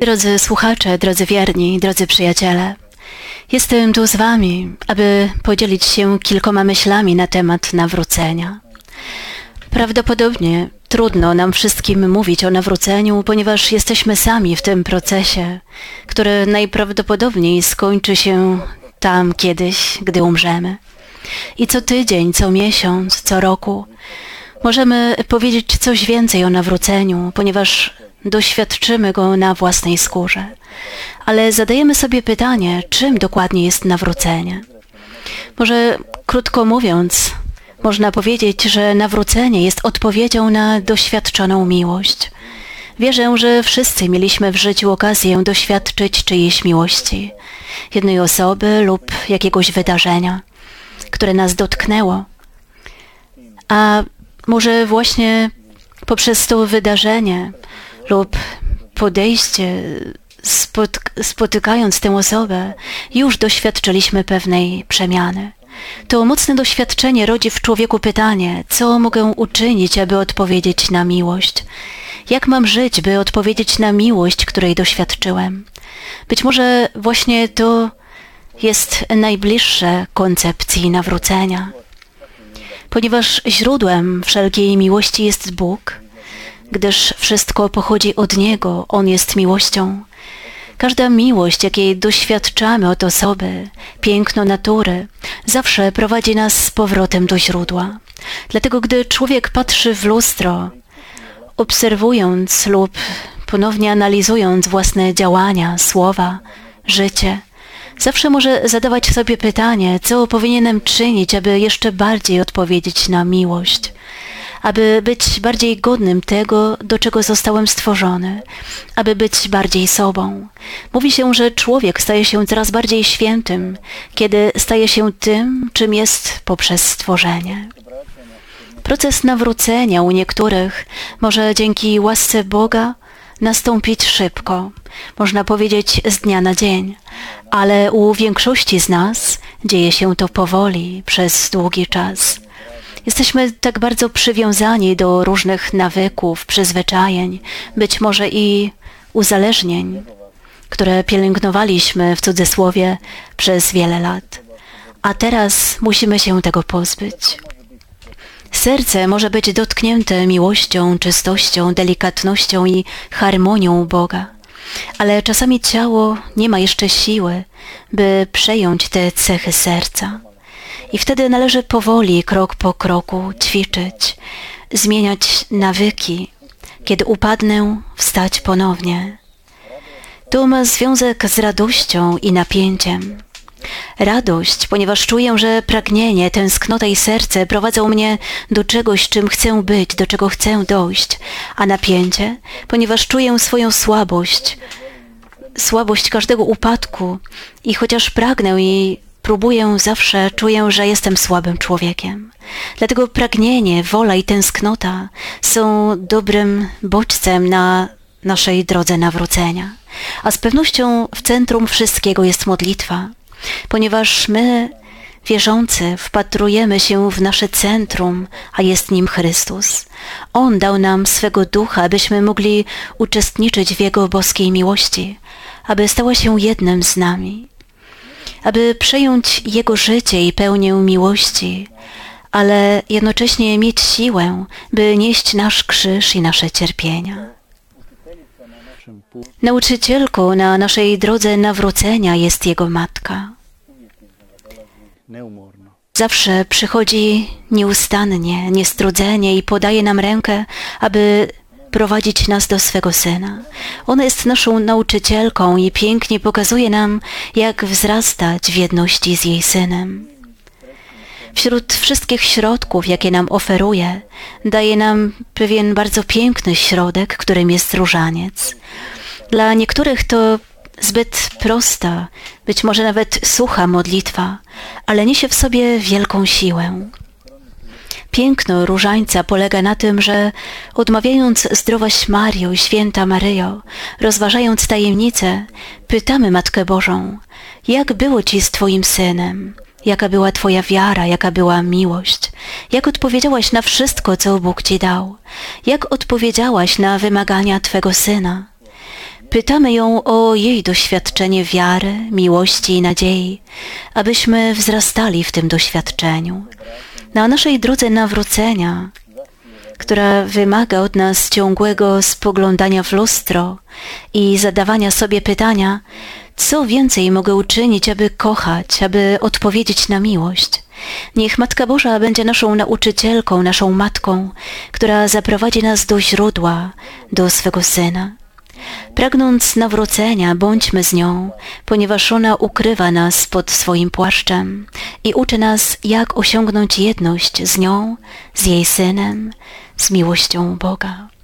Drodzy słuchacze, drodzy wierni, drodzy przyjaciele, jestem tu z Wami, aby podzielić się kilkoma myślami na temat nawrócenia. Prawdopodobnie trudno nam wszystkim mówić o nawróceniu, ponieważ jesteśmy sami w tym procesie, który najprawdopodobniej skończy się tam kiedyś, gdy umrzemy. I co tydzień, co miesiąc, co roku możemy powiedzieć coś więcej o nawróceniu, ponieważ doświadczymy go na własnej skórze. Ale zadajemy sobie pytanie, czym dokładnie jest nawrócenie? Może krótko mówiąc, można powiedzieć, że nawrócenie jest odpowiedzią na doświadczoną miłość. Wierzę, że wszyscy mieliśmy w życiu okazję doświadczyć czyjejś miłości, jednej osoby lub jakiegoś wydarzenia, które nas dotknęło. A może właśnie poprzez to wydarzenie lub podejście, spotykając tę osobę, już doświadczyliśmy pewnej przemiany. To mocne doświadczenie rodzi w człowieku pytanie, co mogę uczynić, aby odpowiedzieć na miłość? Jak mam żyć, by odpowiedzieć na miłość, której doświadczyłem? Być może właśnie to jest najbliższe koncepcji nawrócenia. Ponieważ źródłem wszelkiej miłości jest Bóg, gdyż wszystko pochodzi od Niego, On jest miłością. Każda miłość, jakiej doświadczamy od osoby, piękno natury, zawsze prowadzi nas z powrotem do źródła. Dlatego gdy człowiek patrzy w lustro, obserwując lub ponownie analizując własne działania, słowa, życie, zawsze może zadawać sobie pytanie, co powinienem czynić, aby jeszcze bardziej odpowiedzieć na miłość, aby być bardziej godnym tego, do czego zostałem stworzony, aby być bardziej sobą. Mówi się, że człowiek staje się coraz bardziej świętym, kiedy staje się tym, czym jest poprzez stworzenie. Proces nawrócenia u niektórych może dzięki łasce Boga nastąpić szybko, można powiedzieć z dnia na dzień, ale u większości z nas dzieje się to powoli, przez długi czas. Jesteśmy tak bardzo przywiązani do różnych nawyków, przyzwyczajeń, być może i uzależnień, które pielęgnowaliśmy w cudzysłowie przez wiele lat. A teraz musimy się tego pozbyć. Serce może być dotknięte miłością, czystością, delikatnością i harmonią Boga, ale czasami ciało nie ma jeszcze siły, by przejąć te cechy serca. I wtedy należy powoli, krok po kroku ćwiczyć, zmieniać nawyki. Kiedy upadnę, wstać ponownie. To ma związek z radością i napięciem. Radość, ponieważ czuję, że pragnienie, tęsknota i serce prowadzą mnie do czegoś, czym chcę być, do czego chcę dojść, a napięcie, ponieważ czuję swoją słabość, słabość każdego upadku i chociaż pragnę i próbuję zawsze, czuję, że jestem słabym człowiekiem. Dlatego pragnienie, wola i tęsknota są dobrym bodźcem na naszej drodze nawrócenia. A z pewnością w centrum wszystkiego jest modlitwa ponieważ my, wierzący, wpatrujemy się w nasze centrum, a jest nim Chrystus. On dał nam swego ducha, abyśmy mogli uczestniczyć w Jego boskiej miłości, aby stała się jednym z nami, aby przejąć Jego życie i pełnię miłości, ale jednocześnie mieć siłę, by nieść nasz krzyż i nasze cierpienia. Nauczycielką na naszej drodze nawrócenia jest Jego matka. Zawsze przychodzi nieustannie, niestrudzenie i podaje nam rękę, aby prowadzić nas do swego Syna. Ona jest naszą nauczycielką i pięknie pokazuje nam, jak wzrastać w jedności z jej Synem. Wśród wszystkich środków, jakie nam oferuje, daje nam pewien bardzo piękny środek, którym jest różaniec. Dla niektórych to zbyt prosta, być może nawet sucha modlitwa, ale niesie w sobie wielką siłę. Piękno różańca polega na tym, że odmawiając zdrowaś Mario, święta Maryjo, rozważając tajemnicę, pytamy Matkę Bożą, jak było Ci z Twoim Synem? Jaka była Twoja wiara, jaka była miłość? Jak odpowiedziałaś na wszystko, co Bóg Ci dał? Jak odpowiedziałaś na wymagania Twego Syna? Pytamy ją o jej doświadczenie wiary, miłości i nadziei, abyśmy wzrastali w tym doświadczeniu. Na naszej drodze nawrócenia, która wymaga od nas ciągłego spoglądania w lustro i zadawania sobie pytania, co więcej mogę uczynić, aby kochać, aby odpowiedzieć na miłość. Niech Matka Boża będzie naszą nauczycielką, naszą matką, która zaprowadzi nas do źródła, do swego Syna. Pragnąc nawrócenia, bądźmy z nią, ponieważ ona ukrywa nas pod swoim płaszczem i uczy nas, jak osiągnąć jedność z nią, z jej Synem, z miłością Boga.